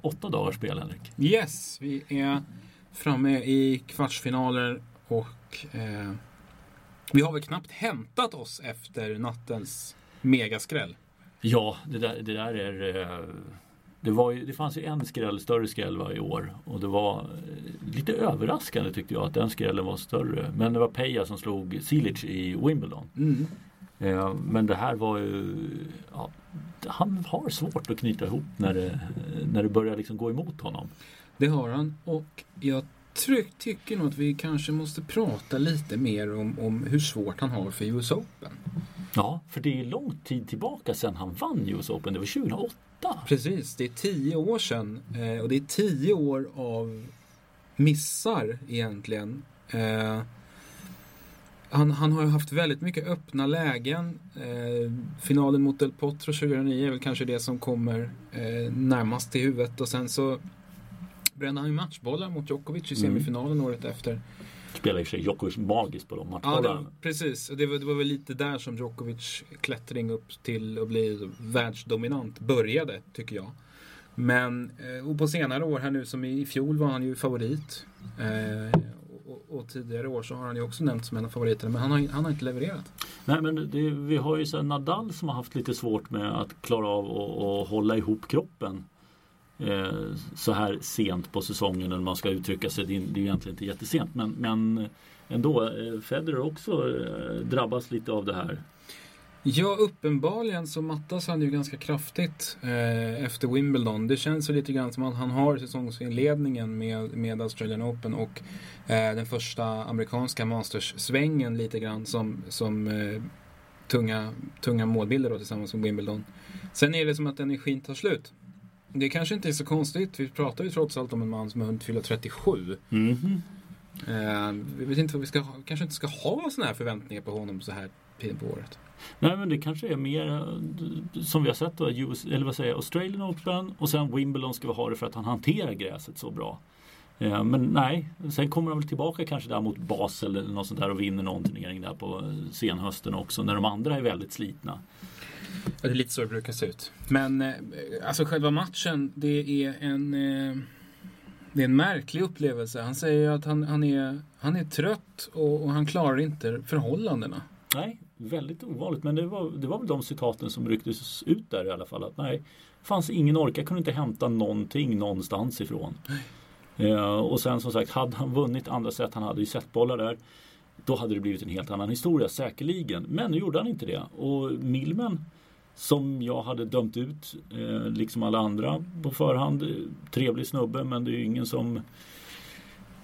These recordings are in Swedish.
åtta dagars spel, Henrik. Yes, vi är framme i kvartsfinaler och eh, vi har väl knappt hämtat oss efter nattens megaskräll. Ja, det där, det där är... eh, Det, var ju, det fanns ju en skräll, större skräll varje år och det var eh, lite överraskande tyckte jag att den skrällen var större. Men det var Peja som slog Silic i Wimbledon. Mm. Eh, Men det här var ju... Ja, han har svårt att knyta ihop när det, när det börjar liksom gå emot honom. Det har han och jag tycker nog att vi kanske måste prata lite mer om, om hur svårt han har för US Open. Ja, för det är lång tid tillbaka sedan han vann US Open. Det var 2008. Precis, det är tio år sedan eh, och det är tio år av missar egentligen. Han, han har ju haft väldigt mycket öppna lägen. Eh, finalen mot Del Potro 2009 är väl kanske det som kommer eh, närmast i huvudet och sen så brände han ju matchbollar mot Djokovic i Mm. semifinalen året efter. Spelar i och för sig Djokovic magiskt på de Ja, matchbollarna. det, precis. Och det var, det var väl lite där som Djokovic klättring upp till att bli världsdominant började, tycker jag. Men eh, och på senare år här nu, som i fjol var han ju favorit. Eh, och, och tidigare år så har han ju också nämnts som en av favoriterna, men han har, han har inte levererat. Nej men det, vi har ju så Nadal som har haft lite svårt med att klara av att att hålla ihop kroppen. Eh, så här sent på säsongen eller man ska uttrycka sig. Det är, det är egentligen inte jättesent men, men ändå. Eh, Federer också eh, drabbas lite av det här. Ja, uppenbarligen så mattas han ju ganska kraftigt eh, efter Wimbledon. Det känns ju lite grann som att han har säsongsinledningen med, med Australian Open och eh, den första amerikanska Masters-svängen lite grann som, som eh, tunga, tunga målbilder då, tillsammans med Wimbledon. Sen är det som att energin tar slut. Det kanske inte är så konstigt. Vi pratar ju trots allt om en man som har hunnit fylla 37. Mhm. Eh, vi vet inte vad vi ska kanske inte ska ha sådana här förväntningar på honom så här på året. Nej men det kanske är mer eh, som vi har sett då, US, eller vad säger jag, Australian Open och sen Wimbledon ska vi ha det för att han hanterar gräset så bra. Eh, Men nej, sen kommer han väl tillbaka kanske där mot Basel eller något sånt där och vinner någon turnering där på eh, senhösten också när de andra är väldigt slitna. Ja, det är lite så det brukar se ut. Men eh, alltså själva matchen, det är en eh, det är en märklig upplevelse. Han säger ju att han, han, är, han är trött och, och han klarar inte förhållandena. Nej, väldigt ovanligt men det var, det var väl de citaten som rycktes ut där i alla fall. Att nej, fanns ingen orka, jag kunde inte hämta någonting någonstans ifrån. Eh, och sen som sagt, hade han vunnit andra set, han hade ju setbollar där. Då hade det blivit en helt annan historia säkerligen. Men nu gjorde han inte det. Och Milman som jag hade dömt ut, eh, liksom alla andra på förhand. Eh, trevlig snubbe men det är ju ingen som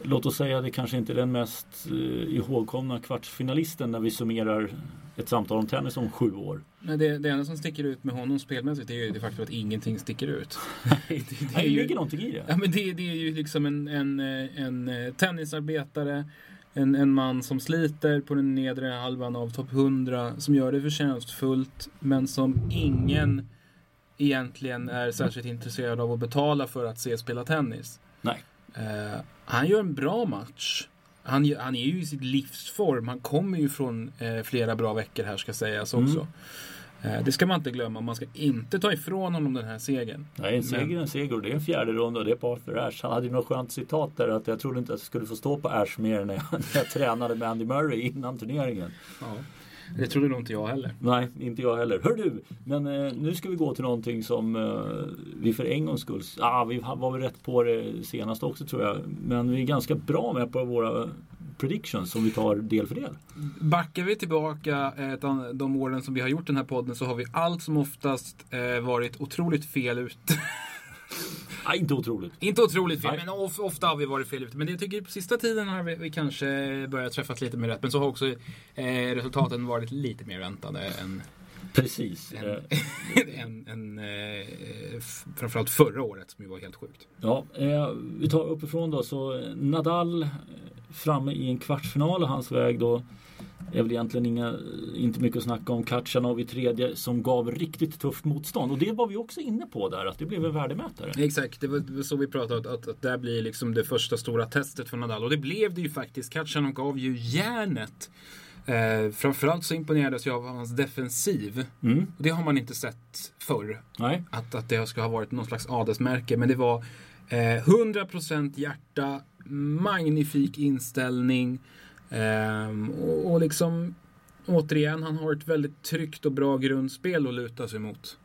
Låt oss säga det kanske inte är den mest eh, ihågkomna kvartsfinalisten när vi summerar ett samtal om tennis om sju år. Men det, det enda som sticker ut med honom spelmässigt är ju det faktum att ingenting sticker ut. det, det, Det, är ju, ligger någonting i det. ja, men det, det är ju liksom en, en, en eh, tennisarbetare, en, en man som sliter på den nedre halvan av topp 100, som gör det förtjänstfullt, men som ingen egentligen är särskilt intresserad av att betala för att se spela tennis. Nej. Eh, han gör en bra match. Han, han är ju i sitt livsform. Han kommer ju från eh, flera bra veckor här ska sägas Mm. också. Eh, det ska man inte glömma. Man ska inte ta ifrån honom den här segern. Nej, en seger är en seger och det är en fjärde runda och det är på Arthur Ashe. Han hade ju något skönt citat där att jag trodde inte att jag skulle få stå på Ashe mer när jag, när jag tränade med Andy Murray innan turneringen. Ja. Det trodde nog inte jag heller. Nej, inte jag heller. Hör du, men eh, nu ska vi gå till någonting som eh, vi för en gångs skull, ah, vi var väl rätt på det senast också tror jag. Men vi är ganska bra med på våra predictions som vi tar del för del. Backar vi tillbaka eh, de åren som vi har gjort den här podden så har vi allt som oftast eh, varit otroligt fel ute. Ah, inte otroligt. Inte otroligt fel, Nej. men of, ofta har vi varit fel ute. Men jag tycker på sista tiden har vi, vi kanske börjat träffas lite mer rätt. Men så har också eh, resultaten varit lite mer väntade än, Precis. än, än eh, f- framförallt förra året som ju var helt sjukt. Ja, eh, vi tar uppifrån då så Nadal eh, framme i en kvartsfinal och hans väg då är väl egentligen inga, inte mycket att snacka om. Katjanov i tredje som gav riktigt tufft motstånd och det var vi också inne på där att det blev en värdemätare. Exakt, det var, det så vi pratade att, att, det blir liksom det första stora testet för Nadal. Och det blev det ju faktiskt. Katjanov gav ju järnet Eh, framförallt så imponerades jag av hans defensiv. Mm. Och det har man inte sett förr. Nej. Att, att det ska ha varit någon slags adelsmärke. Men det var eh, 100% hjärta, magnifik inställning. Eh, och, och liksom återigen, han har ett väldigt tryggt och bra grundspel att luta sig mot.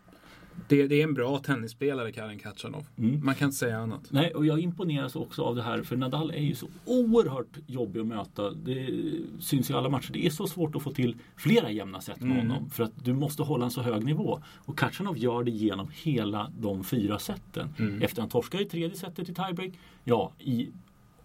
Det, det är en bra tennisspelare, Karen Khachanov. Mm. Man kan inte säga annat. Nej, och jag imponeras också av det här för Nadal är ju så oerhört jobbig att möta. Det syns i alla matcher. Det är så svårt att få till flera jämna set med Mm. honom för att du måste hålla en så hög nivå. Och Khachanov gör det genom hela de fyra seten. Mm. Efter han torskar i tredje setet i tiebreak, ja i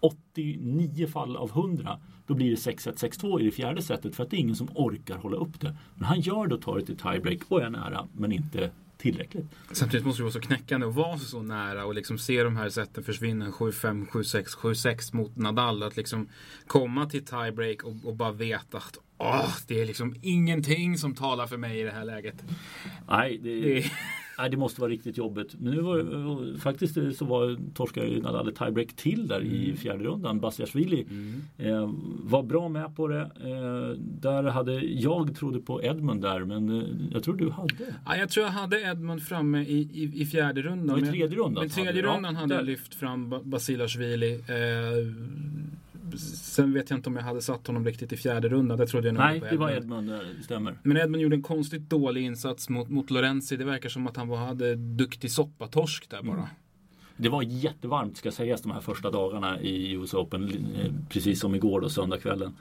89 fall av 100 då blir det 6-1, 6-2 i det fjärde setet för att det är ingen som orkar hålla upp det. Men han gör det och tar det till tiebreak och är nära men inte tillräckligt. Samtidigt måste det vara så knäckande att vara så nära och liksom se de här sätten försvinna 7-5, 7-6, 7-6 mot Nadal. Att liksom komma till tiebreak och, och bara veta att åh, det är liksom ingenting som talar för mig i det här läget. Nej, det, Det, Nej, det måste vara riktigt jobbigt. Men nu var faktiskt så var torskade ju Nadal tiebreak till där i fjärde rundan. Basiashvili eh, var bra med på det. Eh, där hade jag trodde på Edmund där men eh, jag tror du hade. ja, jag tror jag hade Edmund framme i, i, i fjärde rundan. I tredje rundan Men hade tredje rundan hade jag där. lyft fram Ba- Basilashvili. Eh, sen vet jag inte om jag hade satt honom riktigt i fjärde rundan. Det trodde jag nog Nej, på det var Edmund, det stämmer. Men Edmund gjorde en konstigt dålig insats mot, mot Lorenzi. Det verkar som att han var, hade duktig soppatorsk där bara. Det var jättevarmt ska sägas de här första dagarna i US Open. eh, Precis som igår då, söndagskvällen.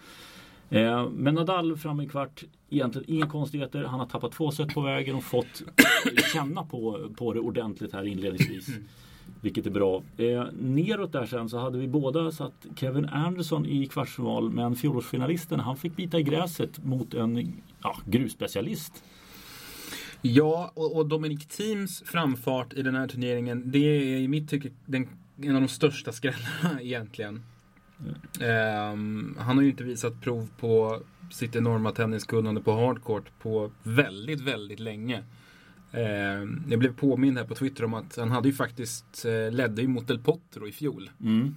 Eh, Men Nadal fram i kvart, egentligen inga konstigheter. Han har tappat två set på vägen och fått känna på, på det ordentligt här inledningsvis. Vilket är bra. Eh, neråt där sen så hade vi båda satt Kevin Anderson i kvartsfinal men fjolårsfinalisten han fick bita i gräset mot en ja, grusspecialist. Ja, och, och Dominic Teams framfart i den här turneringen, det är i mitt tycke den, en av de största skrällarna egentligen. Ehm, han har ju inte visat prov på sitt enorma tenniskunnande på hardcourt på väldigt, väldigt länge. Ehm, jag blev påmind här på Twitter om att han hade ju faktiskt eh, ledde ju mot Del Potro i fjol. Mm.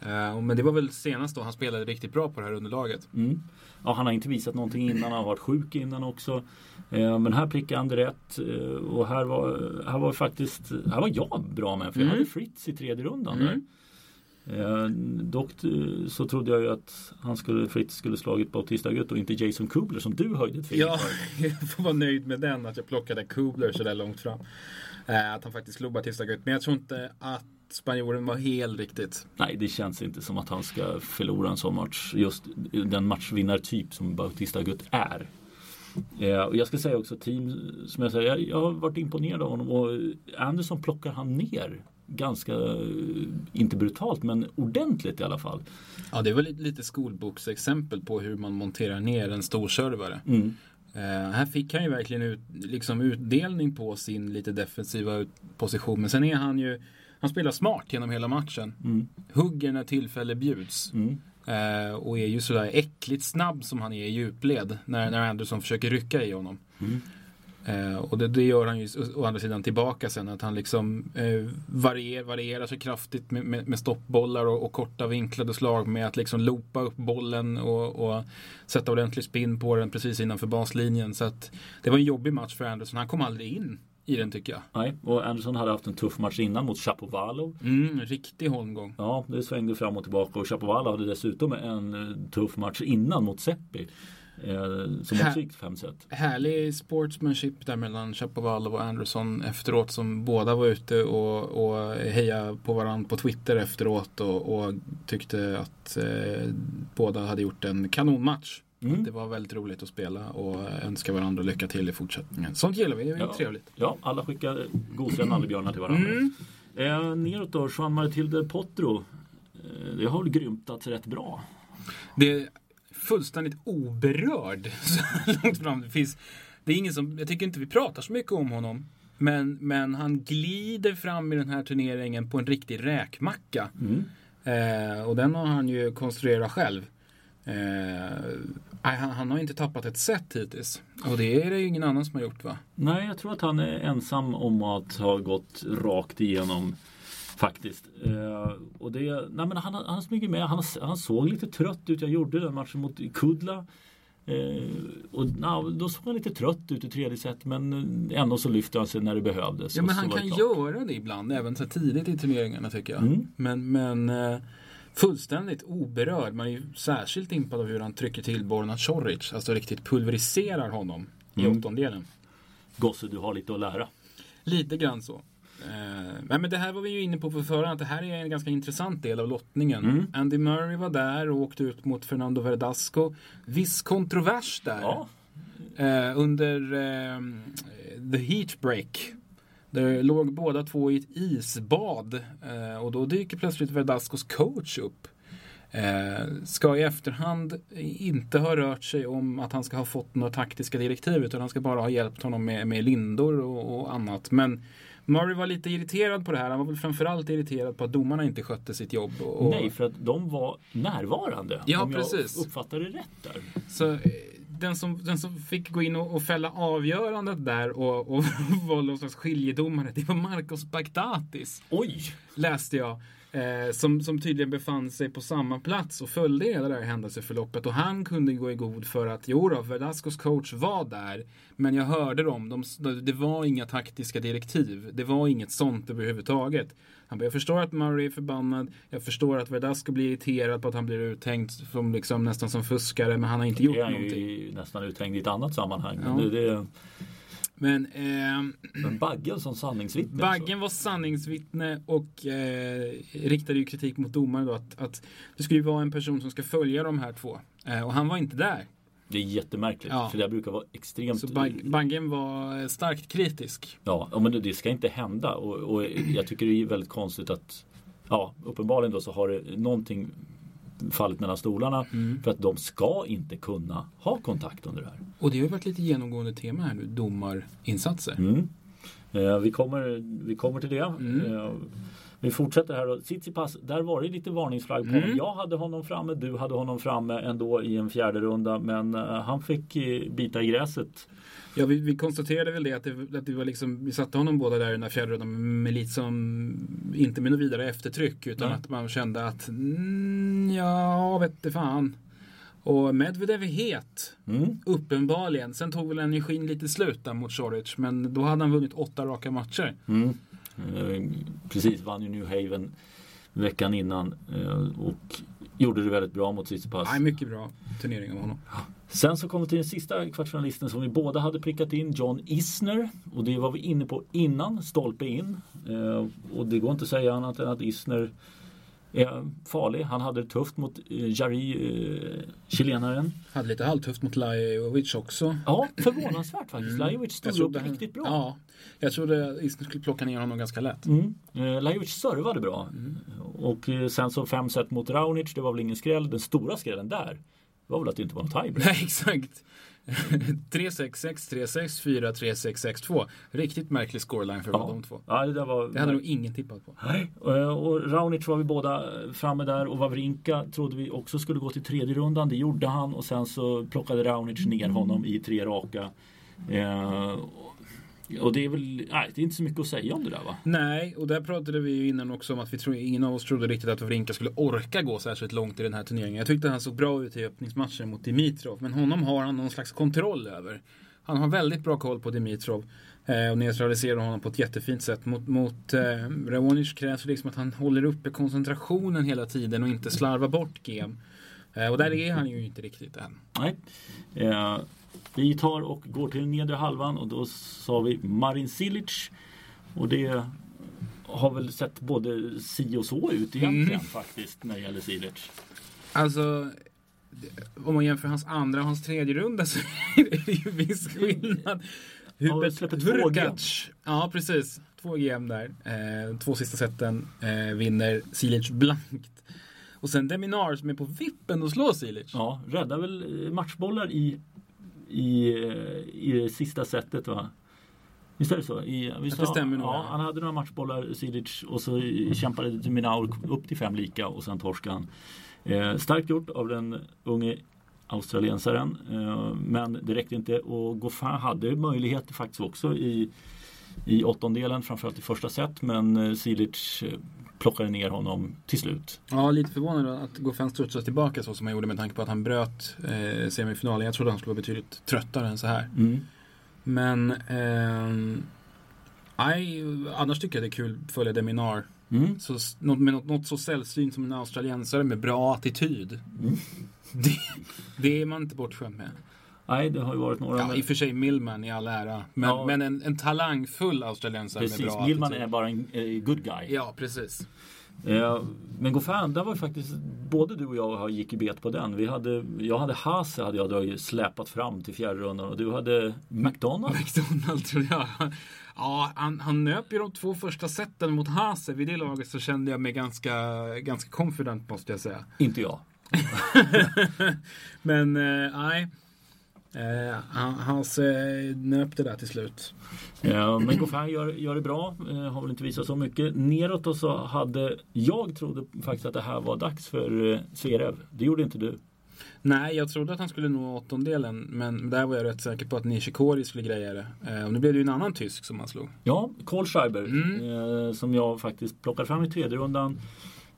Eh, men det var väl senast då han spelade riktigt bra på det här underlaget. Mm. Ja, han har inte visat någonting innan, han har varit sjuk innan också. Eh, men här prickade han det rätt. Eh, och här var, här var faktiskt, här var jag bra med för jag Mm. hade Fritz i tredje rundan. Mm. Där. Eh, dock eh, så trodde jag ju att han skulle, Fritz skulle slagit Bautista Agut och inte Jason Kubler som du höjde ett Ja, jag får vara nöjd med den, att jag plockade Kubler så där långt fram. Eh, att han faktiskt slog Batista Gut. Men jag tror inte att spanjoren var helt riktigt. Nej, det känns inte som att han ska förlora en sån match. Just den matchvinnartyp som Bautista Agut är. Eh, och jag ska säga också team, som jag säger, jag, jag har varit imponerad av honom och Anderson plockar han ner ganska, eh, inte brutalt men ordentligt i alla fall. Ja, det var lite, skolboksexempel på hur man monterar ner en stor servare. Mm. Eh, här fick han ju verkligen ut, liksom utdelning på sin lite defensiva position. Men sen är han ju, han spelar smart genom hela matchen. Mm. Hugger när tillfälle bjuds. Mm. Eh, och är ju sådär äckligt snabb som han är i djupled när, när Anderson försöker rycka i honom. Mm. Eh, och det, det gör han ju å, andra sidan tillbaka sen att han liksom eh, varier, varierar sig kraftigt med, med, med stoppbollar och, och korta vinklade slag med att liksom loopa upp bollen och, och sätta ordentlig spin på den precis innanför baslinjen. Så att det var en jobbig match för Anderson. Han kom aldrig in i den tycker jag. Nej, och Anderson hade haft en tuff match innan mot Chapovalov. Mm, riktig holmgång. Ja, det svängde fram och tillbaka och Chapovalov hade dessutom en eh, tuff match innan mot Seppi. Eh, som också gick fem set. Härlig sportsmanship där mellan Chapovalov och Anderson efteråt som båda var ute och, och hejade på varandra på Twitter efteråt och, och tyckte att eh, båda hade gjort en kanonmatch. Mm. Det var väldigt roligt att spela och önska varandra lycka till i fortsättningen. Sånt gillar vi, det är Ja. trevligt. Ja, alla skickar gosiga nallebjörnar till varandra. Mm. Eh, neråt då, del Potro. Eh, det har väl grymtat rätt bra. Det fullständigt oberörd så långt fram det finns. Det är ingen som, jag tycker inte vi pratar så mycket om honom. Men, men han glider fram i den här turneringen på en riktig räkmacka. Mm. Eh, och den har han ju konstruerat själv. Eh, han, han har inte tappat ett set hittills. Och det är det ju ingen annan som har gjort va? Nej, jag tror att han är ensam om att ha gått rakt igenom faktiskt. Eh, och det, nej men han, han smyger med. Han, han såg lite trött ut. Jag gjorde den matchen mot Kudla. Eh, och na, då såg han lite trött ut i tredje set men ändå så lyfte han sig när det behövdes. Ja men han kan klart. göra det ibland, även så tidigt i turneringarna tycker jag. Mm. Men, men eh, fullständigt oberörd. Man är ju särskilt impad av hur han trycker till Borna Coric. Alltså riktigt pulveriserar honom i Mm. åttondelen. Gosse, du har lite att lära. Lite grann så. Eh, men det här var vi ju inne på på förhand, att det här är en ganska intressant del av lottningen. Mm. Andy Murray var där och åkte ut mot Fernando Verdasco. Viss kontrovers där. Ja, Eh, under eh, The Heat Break. Där låg båda två i ett isbad. Eh, och då dyker plötsligt Verdascos coach upp. Eh, ska i efterhand inte ha rört sig om att han ska ha fått några taktiska direktiv utan han ska bara ha hjälpt honom med, med lindor och, och annat. Men Murray var lite irriterad på det här. Han var väl framförallt irriterad på att domarna inte skötte sitt jobb. Och, nej för att de var närvarande. Ja, om precis. jag uppfattade det rätt där. Så eh, den som, den som fick gå in och, och fälla avgörandet där och, och vara någon slags skiljedomare, det var Marcos Bagdatis. Oj! Läste jag. Eh, som, som tydligen befann sig på samma plats och följde hela det här händelseförloppet. Och han kunde gå i god för att jo då, Verdascos coach var där. Men jag hörde dem. De, det var inga taktiska direktiv. Det var inget sånt överhuvudtaget. Han bara, jag förstår att Murray är förbannad. Jag förstår att Verdasco blir irriterad på att han blir uthängd som liksom, nästan som fuskare. Men han har inte gjort Det är han någonting. ju nästan uthängd i ett annat sammanhang. Ja. det, det, Men ehm, men Baggen som sanningsvittne. alltså. Baggen var sanningsvittne och eh, riktade ju kritik mot domaren då att, att det skulle ju vara en person som ska följa de här två. Eh, och han var inte där. Det är jättemärkligt. Ja. För det brukar vara extremt... Så Bag, Baggen var eh, starkt kritisk. Ja, men det- det ska inte hända. Och, och jag tycker det är väldigt konstigt att Ja, uppenbarligen då så har det någonting fallit mellan stolarna. Mm. För att de ska inte kunna ha kontakt under det här. Och det har ju varit lite genomgående tema här nu, domarinsatser. Mm. Eh, vi, kommer, vi kommer till det. Mm. Eh, vi fortsätter här. då. Tsitsipas, där var det lite varningsflagg på Mm. honom. Jag hade honom framme, du hade honom framme ändå i en fjärde runda. Men eh, han fick eh, bita i gräset. Ja, vi, vi konstaterade väl det att, det att det var liksom, vi satte honom båda där i den här fjärde rundan med lite som, inte med något vidare eftertryck utan Nej. att man kände att mm, ja, vette fan. Och Medvedev är het. Mm. Uppenbarligen. Sen tog väl energin lite slut där mot Choric. Men då hade han vunnit åtta raka matcher. Mm. Eh, precis, vann ju New Haven veckan innan eh, och gjorde det väldigt bra mot Tsitsipas. Nej, mycket bra turnering av honom. Sen så kom vi till den sista kvartsfinalisten som vi båda hade prickat in, John Isner. Och det var vi inne på innan, stolpe in. Eh, och det går inte att säga annat än att Isner är farlig. Han hade det tufft mot eh, Jari, eh, chilenaren. Hade lite halvtufft mot Lajovic också. Ja, förvånansvärt faktiskt. Lajovic Jag stod upp han- riktigt bra. Ja, jag trodde Isner skulle plocka ner honom ganska lätt. Mm. Eh, Lajovic servade bra. Mm. Och eh, sen så fem set mot Raonic, det var väl ingen skräll. Den stora skrällen där var väl att det inte var någon tiebreak. Nej, exakt. 3-6-6, 3-6, 4, 3-6, 6-2. Riktigt märklig scoreline för Ja. de två. Ja, det, där var, Det hade nog ingen tippat på. Nej, eh, och Raonic var vi båda framme där och Wawrinka trodde vi också skulle gå till tredje rundan. Det gjorde han och sen så plockade Raonic ner honom i tre raka. Eh, och det är väl, nej, det är inte så mycket att säga om det där va? Nej, och där pratade vi ju innan också om att vi tror, ingen av oss trodde riktigt att Wawrinka skulle orka gå särskilt långt i den här turneringen. Jag tyckte han såg bra ut i öppningsmatchen mot Dimitrov, men honom har han någon slags kontroll över. Han har väldigt bra koll på Dimitrov eh, och neutraliserar honom på ett jättefint sätt. Mot, mot eh, Raonic krävs liksom att han håller uppe koncentrationen hela tiden och inte slarvar bort game. Eh, och där är han ju inte riktigt än. Nej. Eh, vi tar och går till nedre halvan och då sa vi Marin Cilic. Och det har väl sett både si och så ut egentligen Mm. faktiskt när det gäller Cilic. Alltså, om man jämför hans andra och hans tredje runda så är det ju viss skillnad. Hubert två Hurkacz. Ja, precis. Två GM där. Eh, två sista seten eh, vinner Silic blankt. Och sen Deminar som är på vippen och slår Silic. Ja, räddar väl eh, matchbollar i, i, eh, i det sista setet va? Visst är det så? I, visst det stämmer nog, Ja, han hade några matchbollar, Silic, och så kämpade Minaur upp till fem lika och sen torskade han. Eh, starkt gjort av den unge australiensaren. Eh, men det räckte inte och Goffin hade möjligheter faktiskt också i, i åttondelen, framförallt i första set. Men eh, Silic plockade ner honom till slut. Ja, lite förvånad att Goffin studsade tillbaka så som han gjorde med tanke på att han bröt eh, semifinalen. Jag trodde han skulle vara betydligt tröttare än så här. Mm. Men eh, annars tycker jag det är kul att följa Deminar. Mm. Så, något, med något, något så sällsynt som en australiensare med bra attityd. Mm. Det, det är man inte bortskämd med. Nej, det har ju varit några. Ja, I och för sig Millman i all ära. Men, Ja. men en, en talangfull australiensare med Precis, bra Millman attityd. är bara en eh, good guy. Ja, precis. Eh, men Goffin, där var ju faktiskt både du och jag har- gick i bet på den. Vi hade, jag hade Hase hade jag dragit släpat fram till fjärde rundan och du hade McDonald. McDonald tror jag. Ja, han, han nöp ju de två första seten mot Hase. Vid det laget så kände jag mig ganska, ganska confident måste jag säga. Inte jag. Men eh, nej. Eh, han- Hase nöp det där till slut. Eh, men Goffin gör, gör det bra, eh, har väl inte visat så mycket. Neråt då så hade jag trodde faktiskt att det här var dags för eh, Zverev. Det gjorde inte du. Nej, jag trodde att han skulle nå åttondelen. Men där var jag rätt säker på att Nishikori skulle greja det. Eh, och nu blev det ju en annan tysk som han slog. Ja, Kohlschreiber Mm. eh, som jag faktiskt plockade fram i tredje rundan.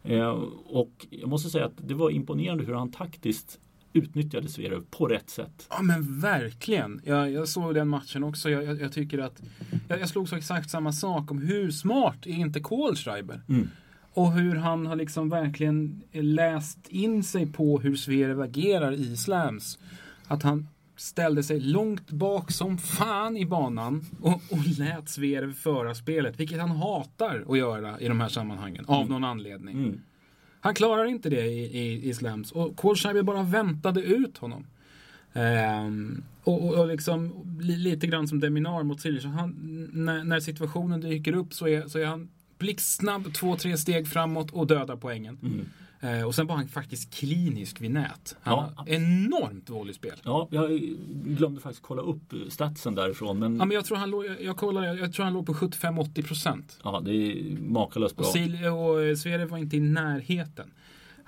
Eh, och jag måste säga att det var imponerande hur han taktiskt utnyttjade Zverev på rätt sätt. Ja men verkligen. Jag, jag såg den matchen också. Jag, jag, jag tycker att jag, jag slog så exakt samma sak om hur smart är inte Kohlschreiber? Mm. Och hur han har liksom verkligen läst in sig på hur Zverev agerar i slams. Att han ställde sig långt bak som fan i banan och, och lät Zverev föra spelet. Vilket han hatar att göra i de här sammanhangen. Av någon anledning. Mm. Han klarar inte det i, i, i slams. Och Kohlschreiber bara väntade ut honom. Ehm, och, och, och liksom li, lite grann som Deminar mot Silic. När, när situationen dyker upp så är, så är han blixtsnabb, två, tre steg framåt och dödar poängen. Mm. Eh, och sen var han faktiskt klinisk vid nät. Han Ja. enormt volleyspel. Ja, jag glömde faktiskt kolla upp statsen därifrån men Ja, men jag tror han låg, jag, kollar, jag, tror han låg på 75-80 procent. ja, det är makalöst bra. Och, Sil och eh, Zverev var inte i närheten.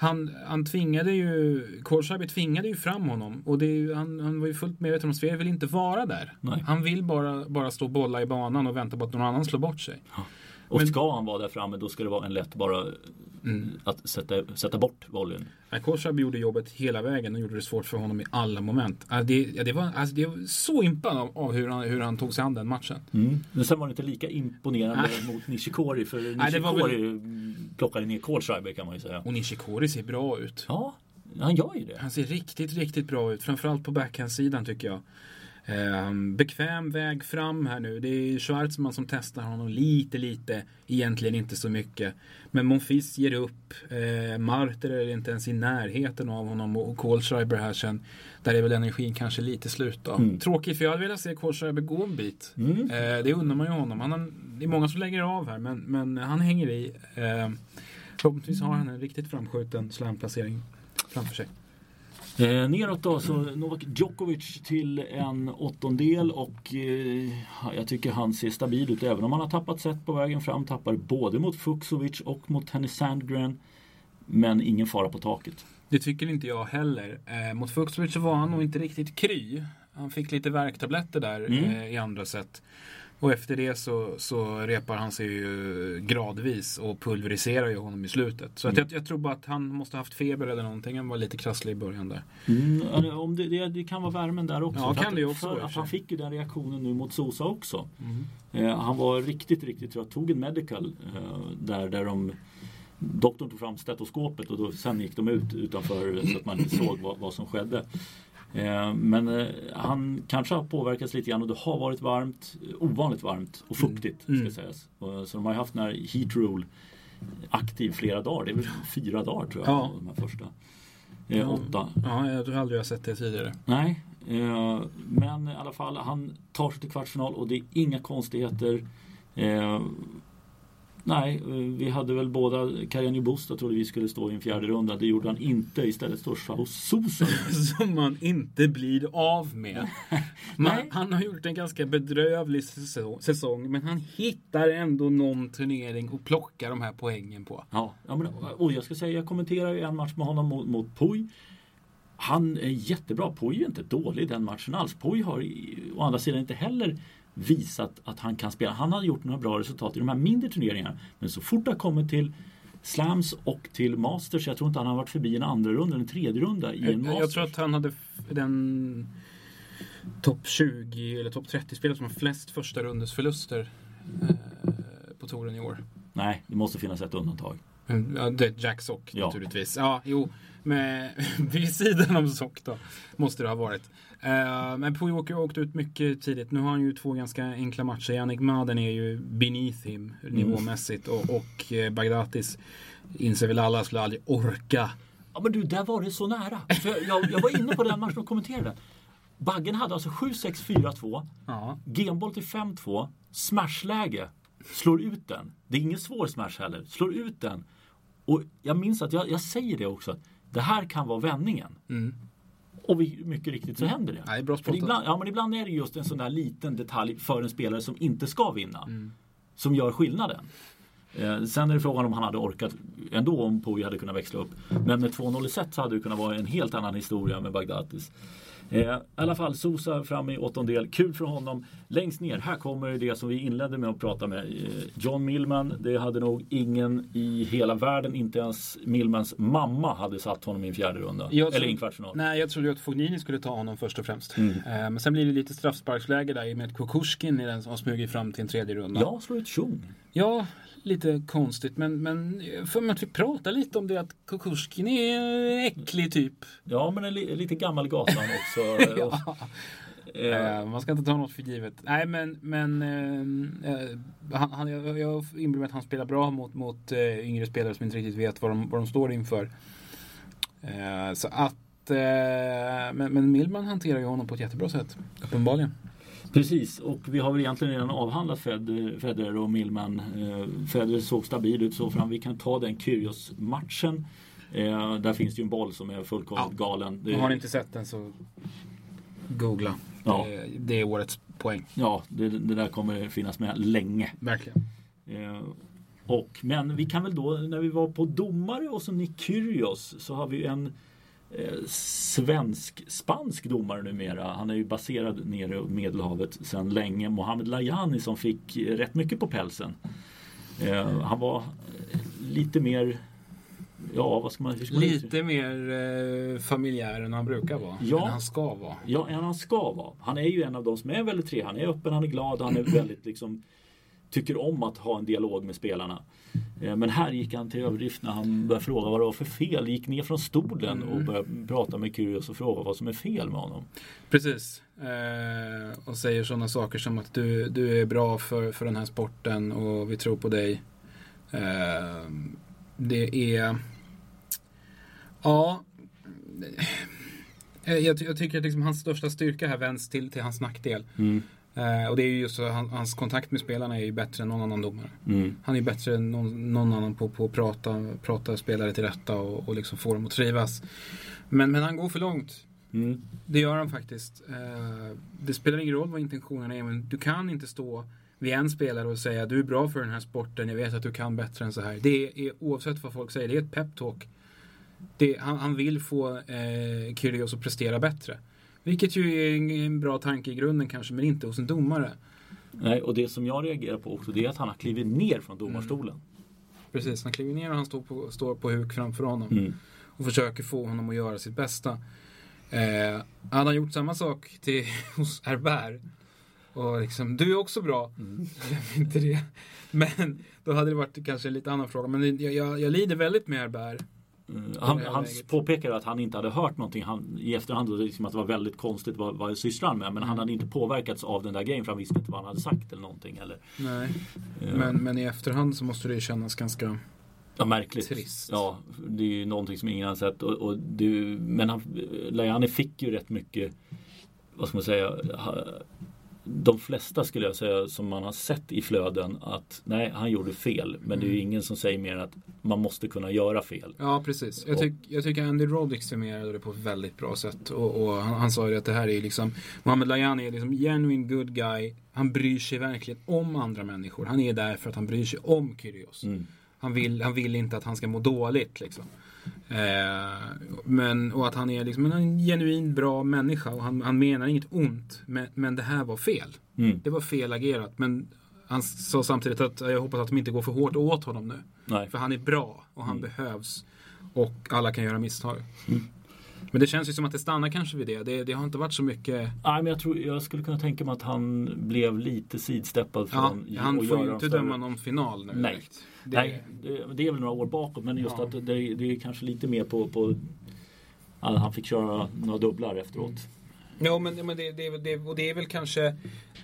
Han, han tvingade ju, Kohlschreiber tvingade ju fram honom. Och det han, han var ju fullt medveten om att Zverev vill inte vara där. Nej. Han vill bara, bara stå och bolla i banan och vänta på att någon annan slår bort sig. Och men- ska han vara där framme då ska det vara en lätt bara Mm. att sätta, sätta bort volleyn. Kohlschreiber gjorde jobbet hela vägen och gjorde det svårt för honom i alla moment. Alltså, det, ja, det, var, alltså, det var så impad av, av hur, han, hur han tog sig an den matchen. Mm. Men sen var det inte lika imponerande Nej. mot Nishikori för det var Nishikori plockade ner Kohlschreiber kan man ju säga. Och Nishikori ser bra ut. Ja, han gör ju det. Han ser riktigt, riktigt bra ut. Framförallt på backhandsidan tycker jag. Ehm, bekväm väg fram här nu. Det är Schwarzman som testar honom lite, lite. Egentligen inte så mycket. Men Monfils ger upp. Eh, Marter är inte ens i närheten av honom. Och Kohlschreiber här sen. Där är väl energin kanske lite slut då. Mm. Tråkigt för jag hade velat se Kohlschreiber gå en bit. Mm. Eh, det undrar man ju honom. Han har, det är många som lägger av här. Men, men han hänger i. Eh, förhoppningsvis har han en riktigt framskjuten slamplacering framför sig. Eh, neråt då så Novak Djokovic till en åttondel och eh, jag tycker han ser stabil ut även om han har tappat set på vägen fram. Tappar både mot Fuxovic och mot Tennis Sandgren. Men ingen fara på taket. Det tycker inte jag heller. Eh, mot Fuxovic så var han nog inte riktigt kry. Han fick lite värktabletter där Mm. eh, i andra set. Och efter det så, så repar han sig ju gradvis och pulveriserar ju honom i slutet. Så att Mm. jag, jag tror bara att han måste ha haft feber eller någonting. Han var lite krasslig i början där. Mm, eller om det, det, det kan vara värmen där också. Ja, För kan att, det också för att han fick ju den reaktionen nu mot Sosa också. Mm. Eh, han var riktigt, riktigt trött. Tog en medical eh, där, där de Doktorn tog fram stetoskopet och då, sen gick de ut utanför så att man inte såg vad, vad som skedde. Eh, men eh, han kanske har påverkats lite grann och det har varit varmt, ovanligt varmt och fuktigt Mm. ska sägas. Och, så de har haft den här heat rule aktiv flera dagar. Det är väl fyra dagar tror jag. Ja. De här första. Eh. Åtta. Ja, jag tror aldrig jag sett det tidigare. Nej, eh, men i alla fall han tar sig till kvartsfinal och det är inga konstigheter. Eh, nej, eh, vi hade väl båda Karjani Busta trodde vi skulle stå i en fjärde runda. Det gjorde han inte. Istället står Chao Sousa. Som man inte blir av med. Man, han har gjort en ganska bedrövlig säsong. Men han hittar ändå någon turnering och plockar de här poängen på. Ja, ja men, och jag ska säga, jag kommenterar en match med honom mot, mot Puy. Han är jättebra. Puy är inte dålig den matchen alls. Puy har å andra sidan inte heller visat att han kan spela. Han har gjort några bra resultat i de här mindre turneringarna. Men så fort det kommit till slams och till masters. Jag tror inte han har varit förbi en andra runda eller en tredje runda i en jag, masters. jag tror att han hade den topp 20 eller topp 30 spelare som har flest första rundes förluster eh, på touren i år. Nej, det måste finnas ett undantag. Mm, Ja, Jack Sock Ja. naturligtvis. Ja, jo. Men vid sidan om Sock då. Måste det ha varit. Eh, men Pujoki har åkt ut mycket tidigt. Nu har han ju två ganska enkla matcher. Yannick Maden är ju beneath him nivåmässigt. Och, och eh, Bagdatis inser väl alla skulle aldrig orka. Ja men du, där var det så nära. För jag, jag var inne på den matchen och kommenterade. Baggen hade alltså 7-6-4-2. Ja. Genboll till 5-2. Smashläge. Slår ut den. Det är ingen svår smash heller. Slår ut den. Och jag minns att jag, jag säger det också. Det här kan vara vändningen. Mm. Och vi, mycket riktigt så händer det. Är bra För ibland, ja, men ibland är det just en sån där liten detalj för en spelare som inte ska vinna. Mm. Som gör skillnaden. Eh, sen är det frågan om han hade orkat ändå om Pui hade kunnat växla upp. Men med 2-0 i set så hade det kunnat vara en helt annan historia med Bagdatis. Eh, I alla fall Sosa fram i åttondel. Kul för honom. Längst ner, här kommer det som vi inledde med att prata med. Eh, John Millman, det hade nog ingen i hela världen, inte ens Millmans mamma hade satt honom i en fjärde runda. Jag Eller i en kvartsfinal. Nej, jag trodde ju att Fognini skulle ta honom först och främst. Mm. Eh, men sen blir det lite straffsparksläge där i och med att Kukushkin är den som har smugit fram till en tredje runda. Ja, slår ut Tjong. Ja, lite konstigt. Men, men för mig att vi pratar lite om det att Kukushkin är äcklig typ. Ja, men en li- lite gammal gatan också. Ja. Eh, Eh, man ska inte ta något för givet. Nej, men, men eh, eh, han, han, jag, jag inbillar mig att han spelar bra mot, mot eh, yngre spelare som inte riktigt vet vad de, vad de står inför. Eh, så att, men, men Millman hanterar ju honom på ett jättebra sätt. Uppenbarligen. Precis, och vi har väl egentligen redan avhandlat Fed, Federer och Millman. Eh, Federer såg stabil ut så fram. Vi kan ta den Kyrgios-matchen. Eh, där finns det ju en boll som är fullkomligt Ja. galen. Det, Har ni inte sett den så googla. Ja. Det, det är årets poäng. Ja, det, det där kommer finnas med länge. Verkligen. Eh, och, men vi kan väl då, när vi var på domare och så Nick Kyrgios så har vi en svensk-spansk domare numera. Han är ju baserad nere i Medelhavet sedan länge. Mohamed Lajani som fick eh, rätt mycket på pälsen. Eh, han var eh, lite mer, ja vad ska man, ska man Lite mer eh, familjär än han brukar vara. Ja. Än han ska vara. Ja, än han ska vara. Han är ju en av de som är väldigt trevlig. Han är öppen, han är glad, han är väldigt liksom Tycker om att ha en dialog med spelarna. Eh, Men här gick han till överdrift när han började fråga vad det var för fel. Gick ner från stolen och började prata med Kyrgios och fråga vad som är fel med honom. Precis. Eh, och säger sådana saker som att du, du är bra för, för den här sporten och vi tror på dig. Eh, det är... Ja. Eh, Jag, jag tycker att liksom hans största styrka här vänds till, till hans nackdel. Eh, och det är ju just han, hans kontakt med spelarna är ju bättre än någon annan domare. Mm. Han är bättre än någon, någon annan på, på att prata, prata spelare till rätta och, och liksom få dem att trivas. Men, men han går för långt. Mm. Det gör han faktiskt. Eh, det spelar ingen roll vad intentionen är, men du kan inte stå vid en spelare och säga du är bra för den här sporten, jag vet att du kan bättre än så här. Det är oavsett vad folk säger, det är ett peptalk. Han, han vill få eh, Kyrgios att prestera bättre. Vilket ju är en, bra tanke i grunden kanske, men inte hos en domare. Nej, och det som jag reagerar på också det är att han har klivit ner från domarstolen. Precis, han kliver ner och han står på, står på huk framför honom. Mm. och försöker få honom att göra sitt bästa. Eh, hade han gjort samma sak till, hos Herbert och liksom, du är också bra. Glöm inte det. Men då hade det varit kanske en lite annan fråga. Men jag, jag, jag lider väldigt med Herbert. Mm. Han, han påpekar att han inte hade hört någonting han, i efterhand. och Liksom att det var väldigt konstigt vad, vad sysslar han med. Men han hade inte påverkats av den där grejen för han visste inte vad han hade sagt eller någonting. Eller, Nej. eh, Men, men i efterhand så måste det kännas ganska... Ja, märkligt. Trist. Ja, det är ju någonting som ingen har sett. Och, och det, men han, Lajani fick ju rätt mycket, vad ska man säga, de flesta skulle jag säga som man har sett i flöden att nej, han gjorde fel. Men det är ju ingen som säger mer än att man måste kunna göra fel. Ja, precis. Jag, tyck, jag tycker Andy Roddick summerade det på ett väldigt bra sätt. Och, och han, han sa ju att det här är liksom... Mohamed Lajani är liksom genuine good guy. Han bryr sig verkligen om andra människor. Han är där för att han bryr sig om Kyrgios. Mm. Han vill, han vill inte att han ska må dåligt liksom. Eh, men, och att han är liksom en genuin bra människa och han, han menar inget ont. Men, men det här var fel. Mm. Det var fel agerat. Men Han sa samtidigt att jag hoppas att de inte går för hårt åt honom nu. Nej. För han är bra och han Mm. behövs. Och alla kan göra misstag. Mm. Men det känns ju som att det stannar kanske vid det. Det, det har inte varit så mycket. Nej, men jag, tror, jag skulle kunna tänka mig att han blev lite sidsteppad Ja, från han att får ju inte döma någon final nu Nej. direkt. Det, Nej, det, är väl några år bakåt men just Ja. att det, det är kanske lite mer på, på att han fick köra några dubblar efteråt. Ja, men, men det, det, det, och det är väl kanske,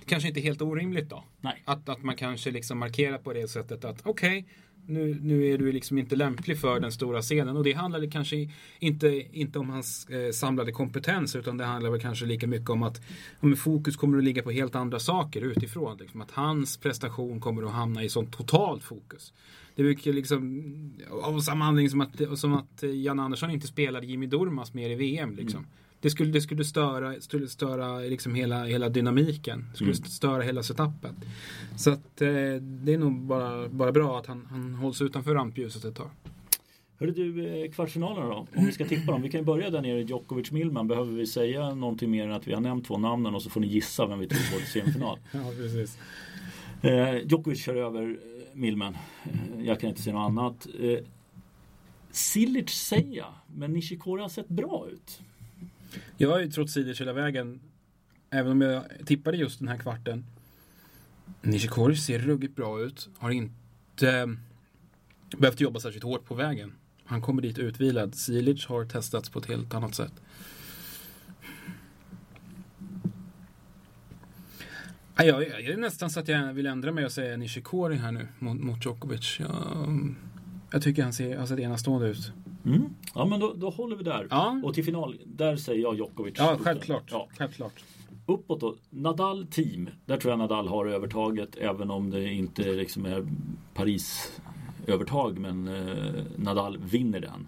kanske inte helt orimligt då. Nej. Att, att man kanske liksom markerar på det sättet att okej, nu, nu är du liksom inte lämplig för den stora scenen. Och det handlar kanske inte, inte om hans eh, samlade kompetens utan det handlar väl kanske lika mycket om att ja, fokus kommer att ligga på helt andra saker utifrån. Liksom, att hans prestation kommer att hamna i sånt totalt fokus. Det är mycket liksom av samma anledning som att, som att eh, Jan Andersson inte spelade Jimmy Durmaz mer i VM. Liksom. Det skulle, det skulle störa, skulle störa liksom hela, hela dynamiken. Det skulle Mm. störa hela setupen. Så att eh, det är nog bara, bara bra att han, han hålls utanför rampljuset ett tag. Hörru du, eh, kvartsfinalerna då? Om vi ska tippa dem. Vi kan ju börja där nere i Djokovic-Milman. Behöver vi säga någonting mer än att vi har nämnt två namnen och så får ni gissa vem vi tror går till semifinal. Ja, precis. Eh, Djokovic kör över eh, Milman. Eh, jag kan inte se något annat. Eh, Silic säger men Nishikori har sett bra ut. Jag har ju trott Sidic hela vägen. Även om jag tippade just den här kvarten. Nishikori ser ruggigt bra ut. Har inte eh, behövt jobba särskilt hårt på vägen. Han kommer dit utvilad. Silic har testats på ett helt annat sätt. Ja, Jag, jag är nästan så att jag vill ändra mig och säga Nishikori här nu mot, mot Djokovic. Jag, jag tycker han ser, han ser enastående ut. Mm. Ja, men då, då håller vi där. Ja, Och till final, där säger jag Djokovic. ja självklart. Ja. självklart. Uppåt då, Nadal team. Där tror jag Nadal har övertaget även om det inte liksom är Paris övertag men eh, Nadal vinner den.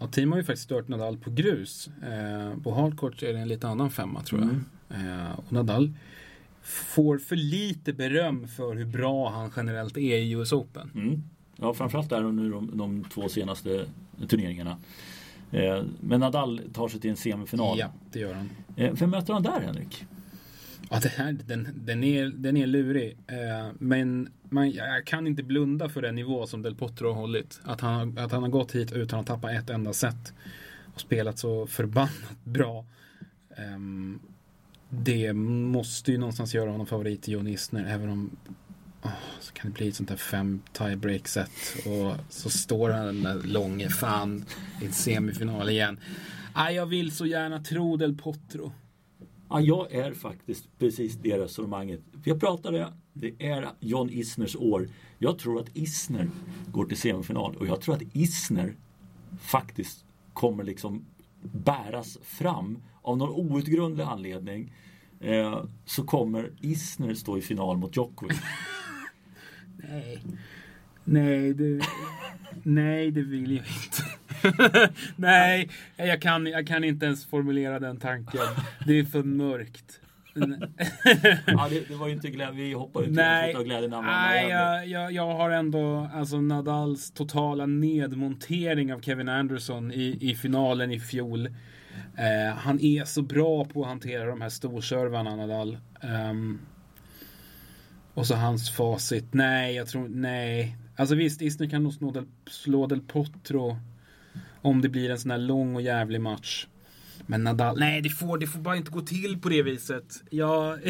Ja, team har ju faktiskt stört Nadal på grus. Eh, på hardcourt är det en lite annan femma tror jag. Mm. Eh, och Nadal får för lite beröm för hur bra han generellt är i US Open. Mm. Ja, framförallt där under de, de två senaste turneringarna. Eh, men Nadal tar sig till en semifinal. Ja, det gör han. Eh, vem möter han där Henrik? Ja, det här, den, den, är, den är lurig. Eh, men man, jag kan inte blunda för den nivå som Del Potro har hållit. Att han, att han har gått hit utan att tappa ett enda set. Och spelat så förbannat bra. Ehm, det måste ju någonstans göra honom favorit till Jon Isner. Även om så kan det bli ett sånt där fem tiebreak set. Och så står han den där långe fan i en semifinal igen. Ah, jag vill så gärna tro Del Potro. Ja, jag är faktiskt precis det resonemanget. Jag pratade, det är John Isners år. Jag tror att Isner går till semifinal och jag tror att Isner faktiskt kommer liksom bäras fram av någon outgrundlig anledning. Eh, så kommer Isner stå i final mot Djokovic. Nej. Nej, det, nej, det vill jag inte. nej, jag kan, jag kan inte ens formulera den tanken. Det är för mörkt. Ja, det, det var ju inte glädje, vi hoppade inte Nej, av glädjen nej jag, jag, jag har ändå alltså Nadals totala nedmontering av Kevin Anderson i, i finalen i fjol. Eh, han är så bra på att hantera de här storservarna, Nadal. Ehm, och så hans facit. Nej, jag tror nej. Alltså visst, Isner kan nog slå Del, slå Del Potro om det blir en sån här lång och jävlig match. Men Nadal, nej det får, det får bara inte gå till på det viset. Jag,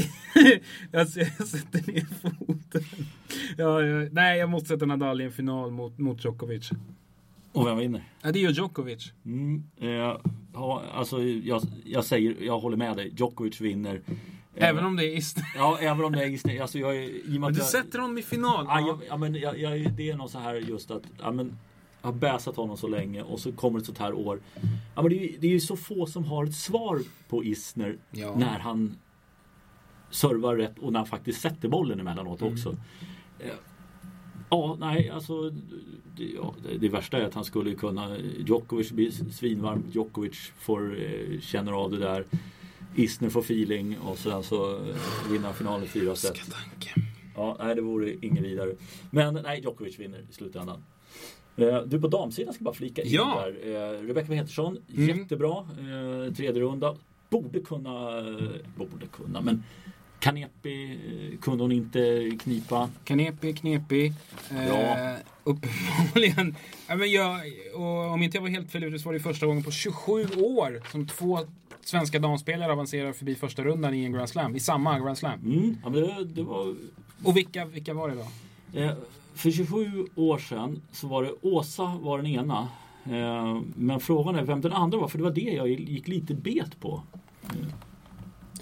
jag, jag sätter ner foten. Ja, jag, nej, jag måste sätta Nadal i en final mot, mot Djokovic. Och vem vinner? Ja, det gör Djokovic. Mm, eh, ja, alltså jag, jag säger, jag håller med dig. Djokovic vinner. Även om det är Isner. Ja, även om det är Isner. Alltså jag, i Men du jag- sätter honom i final. Ja, Ja. jag, ja, men jag, jag, det är nog så här just att ja, men, jag har bäsat honom så länge och så kommer ett sånt här år. Ja, men det, är, ju- det är ju så få som har ett svar på Isner Ja. när han servar rätt och när han faktiskt sätter bollen emellanåt Mm. också. Eh, Ja, nej, alltså det, ja, det, det värsta är att han skulle kunna Djokovic blir svinvarm, Djokovic får eh, känner av det där. Isner får feeling och sen så eh, vinner han finalen fyra set. Ska tanke. Ja, nej det vore inget vidare. Men nej, Djokovic vinner i slutändan. Eh, Du på damsidan ska bara flika in Ja. där. Eh, Rebecca Petersson, Mm. jättebra. Tredje runda. Borde kunna, borde kunna, men Kanepi kunde hon inte knipa. Knepig, knepig. Eh, uppenbarligen. Ja, men jag, och om inte jag var helt fel ute så var det första gången på 27 år som två svenska damspelare avancerar förbi första rundan i en Grand Slam. I samma Grand Slam. Mm, ja, men det, det var... Och vilka, vilka var det då? Eh, för 27 år sedan så var det Åsa var den ena. Eh, men frågan är vem den andra var, för det var det jag gick lite bet på. Eh,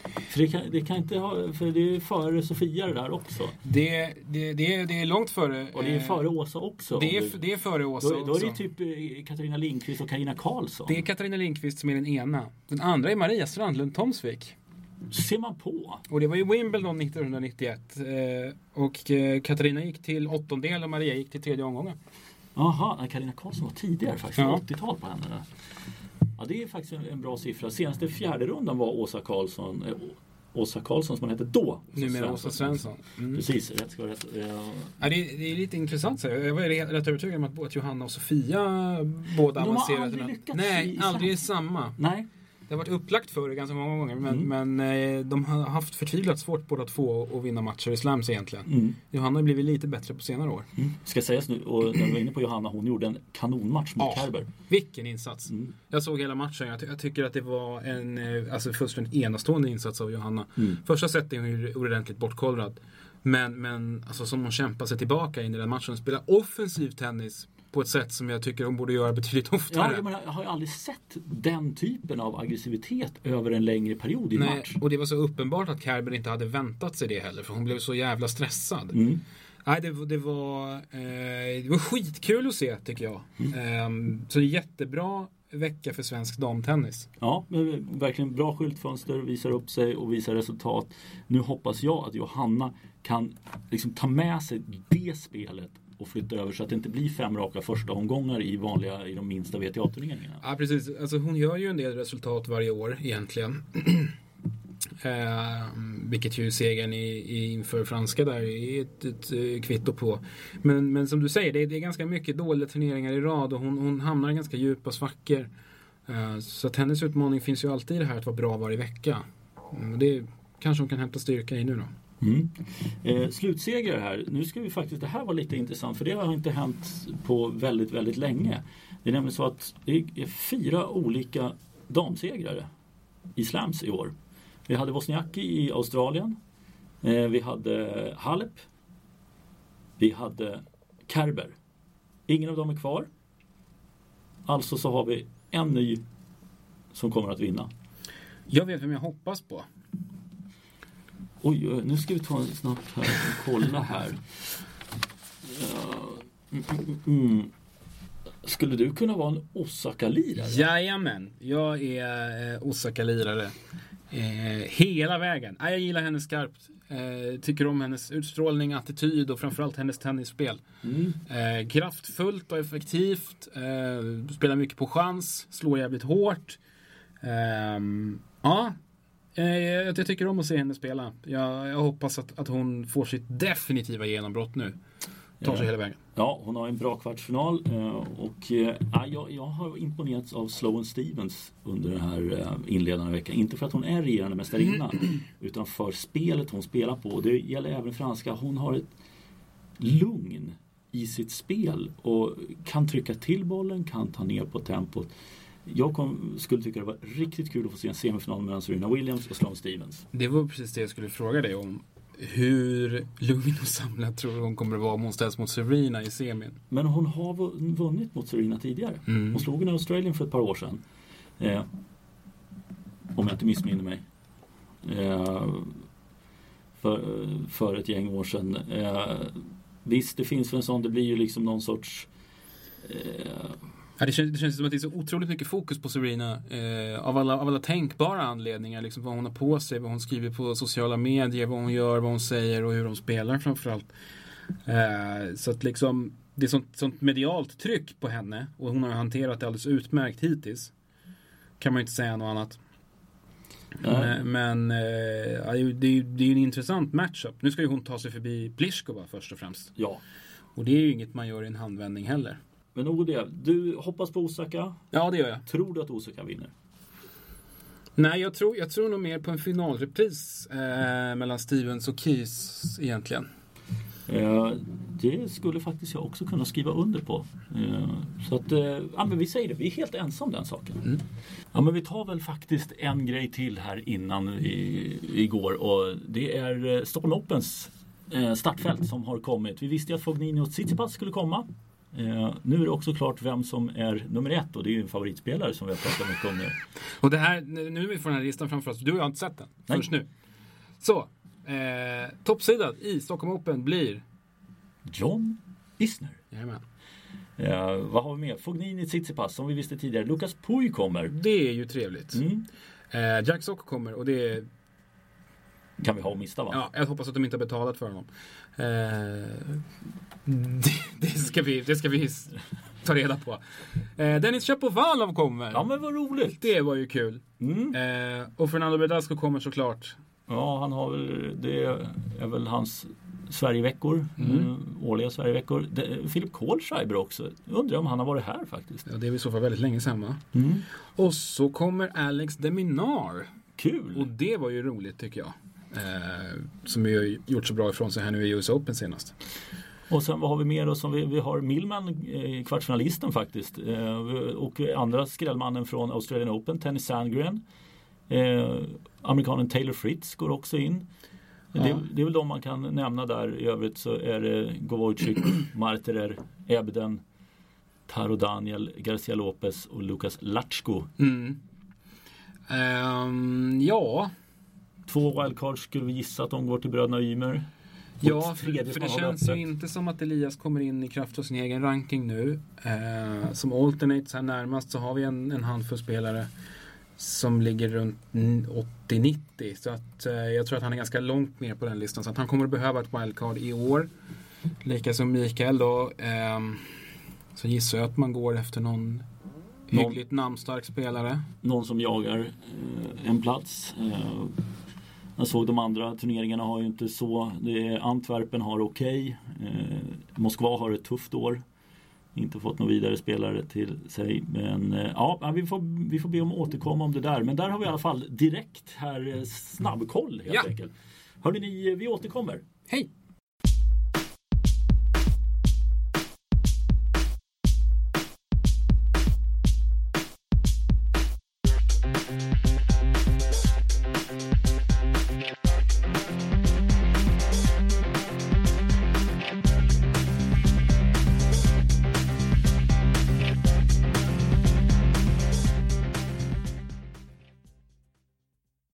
för det kan, det kan inte ha, för det är före Sofia det där också. Det, det, det, är, det är långt före. Och det är eh, före Åsa också. Det är, det är före Åsa då, då är det också. typ eh, Katarina Lindqvist och Carina Karlsson. Det är Katarina Lindqvist som är den ena. Den andra är Maria Strandlund Tomsvik. ser man på. Och det var ju Wimbledon 1991. Eh, och Katarina gick till åttondel och Maria gick till tredje omgången. Jaha, nej, Carina Karlsson var tidigare faktiskt. Ja. 80-tal på henne. där. Ja, det är faktiskt en, en bra siffra. Senaste fjärde rundan var Åsa Karlsson. Eh, Åsa Karlsson som hon hette då. Numera Åsa Svensson. Mm. Precis, rätt ska vara rätt. Eh, Ja, det, är, det är lite intressant. Så jag var rätt övertygad om att, att Johanna och Sofia båda De har aldrig lyckats Nej, i aldrig samma. nej, Det har varit upplagt för det ganska många gånger. Men, Mm. men eh, de har haft förtvivlat svårt båda två att vinna matcher i slams egentligen. mm. Johanna har blivit lite bättre på senare år. ska sägas nu, och när vi var inne på Johanna, hon gjorde en kanonmatch mot Ja. Kerber. Vilken insats! Mm. Jag såg hela matchen. Jag, ty- jag tycker att det var en eh, alltså fullständigt enastående insats av Johanna. Mm. Första set är hon ju ordentligt bortkollrad. Men, men alltså, som hon kämpar sig tillbaka in i den matchen. Spelar offensiv tennis på ett sätt som jag tycker hon borde göra betydligt Ja, oftare. jag, menar, jag har ju aldrig sett den typen av aggressivitet över en längre period i Nej, match. och det var så uppenbart att Kerber inte hade väntat sig det heller. För hon blev så jävla stressad. Mm. Nej, det, det, var, eh, det var skitkul att se tycker jag. Eh, så jättebra vecka för svensk damtennis. Ja, verkligen bra skyltfönster, visar upp sig och visar resultat. Nu hoppas jag att Johanna kan liksom ta med sig det spelet och flytta över så att det inte blir fem raka första omgångar i vanliga, i de minsta WTA-turneringarna. Ja, precis. Alltså, hon gör ju en del resultat varje år egentligen. eh, vilket ju segern i, i, inför franska där är ett, ett, eh, kvitto på. Men, men som du säger, det är, det är ganska mycket dåliga turneringar i rad och hon, hon hamnar i ganska djupa svackor. Eh, så att hennes utmaning finns ju alltid i det här att vara bra varje vecka. Mm, och det kanske hon kan hämta styrka i nu då. Mm. Eh, slutsegrare här. Nu ska vi faktiskt, det här var lite intressant för det har inte hänt på väldigt, väldigt länge. Det är nämligen så att det är fyra olika damsegrare i slams i år. Vi hade Wozniacki i Australien. Eh, vi hade Halep. Vi hade Kerber. Ingen av dem är kvar. Alltså så har vi en ny som kommer att vinna. Jag vet vem jag hoppas på. Oj, oj, nu ska vi ta en snabbt här och kolla här. Mm, mm, mm. Skulle du kunna vara en Osaka-lirare? Jajamän, jag är eh, Osaka-lirare. Eh, hela vägen. Ah, jag gillar henne skarpt. Eh, tycker om hennes utstrålning, attityd och framförallt hennes tennisspel. Mm. Eh, kraftfullt och effektivt. Eh, spelar mycket på chans, slår jävligt hårt. Ehm, ja, jag, jag tycker om att se henne spela. Jag, jag hoppas att, att hon får sitt definitiva genombrott nu. Tar sig hela vägen. Ja, hon har en bra kvartsfinal eh, och eh, ja, jag, har imponerats av Sloane Stevens under den här eh, inledande veckan. Inte för att hon är regerande mästarinna utan för spelet hon spelar på. Det gäller även franska. Hon har ett lugn i sitt spel och kan trycka till bollen, kan ta ner på tempot. Jag kom, skulle tycka det var riktigt kul att få se en semifinal mellan Serena Williams och Sloane Stevens. Det var precis det jag skulle fråga dig om. Hur lugn och samlad tror du hon kommer att vara om hon ställs mot Serena i semin? Men hon har vu- vunnit mot Serena tidigare. Mm. Hon slog en Australian för ett par år sedan. Eh, om jag inte missminner mig. Eh, för, för ett gäng år sedan. Eh, visst, det finns väl en sån. Det blir ju liksom någon sorts... Eh, Ja, det, känns, det känns som att det är så otroligt mycket fokus på Serena. Eh, av, alla, av alla tänkbara anledningar. Liksom vad hon har på sig, vad hon skriver på sociala medier, vad hon gör, vad hon säger och hur hon spelar framförallt. Eh, så att liksom det är sånt, sånt medialt tryck på henne och hon har hanterat det alldeles utmärkt hittills. Kan man ju inte säga något annat. Nej. Men, men eh, det är ju en intressant matchup. Nu ska ju hon ta sig förbi Pliskova först och främst. ja, Och det är ju inget man gör i en handvändning heller. Men det. Du hoppas på Osaka. Ja, det gör jag. Tror du att Osaka vinner? Nej, jag tror, jag tror nog mer på en finalrepris eh, mellan Stevens och Keys egentligen. Eh, det skulle faktiskt jag också kunna skriva under på. Eh, så att, eh, ja, men vi säger det, vi är helt ensamma om den saken. Mm. Ja, men vi tar väl faktiskt en grej till här innan i, igår och det är eh, Stockholm Opens eh, startfält som har kommit. Vi visste ju att Fognini och Tsitsipas skulle komma. Eh, nu är det också klart vem som är nummer ett och det är ju en favoritspelare som vi har pratat mycket om nu. Och det här, nu vi får den här listan framför oss, du och jag har inte sett den Nej. först nu. Så, eh, toppsidan i Stockholm Open blir... John Isner. Jajamän. Eh, vad har vi mer? Fognini, Tsitsipas som vi visste tidigare. Lukas Puy kommer. Det är ju trevligt. Mm. Eh, Jack Sock kommer och det är... Kan vi ha och mista va? Ja, jag hoppas att de inte har betalat för honom. Eh, det, det, ska vi, det ska vi ta reda på. Eh, Dennis Shapovalov kommer. Ja men vad roligt! Det var ju kul. Mm. Eh, och Fernando Verdasco kommer såklart. Ja han har väl, det är väl hans Sverigeveckor, Mm. mm. årliga Sverigeveckor. Philip Kohlschreiber också. Undrar om han har varit här faktiskt. Ja, det är väl i så fall väldigt länge sedan va? Mm. Och så kommer Alex Deminar. Kul! Och det var ju roligt tycker jag. Eh, som ju gjort så bra ifrån sig här nu i US Open senast. Och sen vad har vi mer då? Som vi, vi har Millman, eh, kvartsfinalisten faktiskt. Eh, och andra skrällmannen från Australian Open, Tenny Sandgren. Eh, amerikanen Taylor Fritz går också in. Ja. Det, det är väl de man kan nämna där. I övrigt så är det Govojcik, Marterer, Ebden, Taro Daniel, Garcia Lopez och Lukas Latchko. Mm. Ehm, ja, Två wildcards skulle vi gissa att de går till bröderna Ymer. Ja för, det känns ju inte som att Elias kommer in i kraft av sin egen ranking nu. Eh, som alternates här närmast så har vi en, en handfull spelare som ligger runt 80-90. Så att eh, jag tror att han är ganska långt ner på den listan. Så att han kommer att behöva ett wildcard i år. Likaså Mikael då. ehm, så gissar jag att man går efter någon Någon- hyggligt namnstark spelare. någon som jagar eh, en plats. Jag såg de andra turneringarna har ju inte så. Är, Antwerpen har okej. Eh, Moskva har ett tufft år. Inte fått några vidare spelare till sig. Men eh, ja, vi får, vi får be om återkomma om det där. Men där har vi i alla fall direkt här eh, snabbkoll helt Ja. enkelt. Hörde ni, vi återkommer. Hej!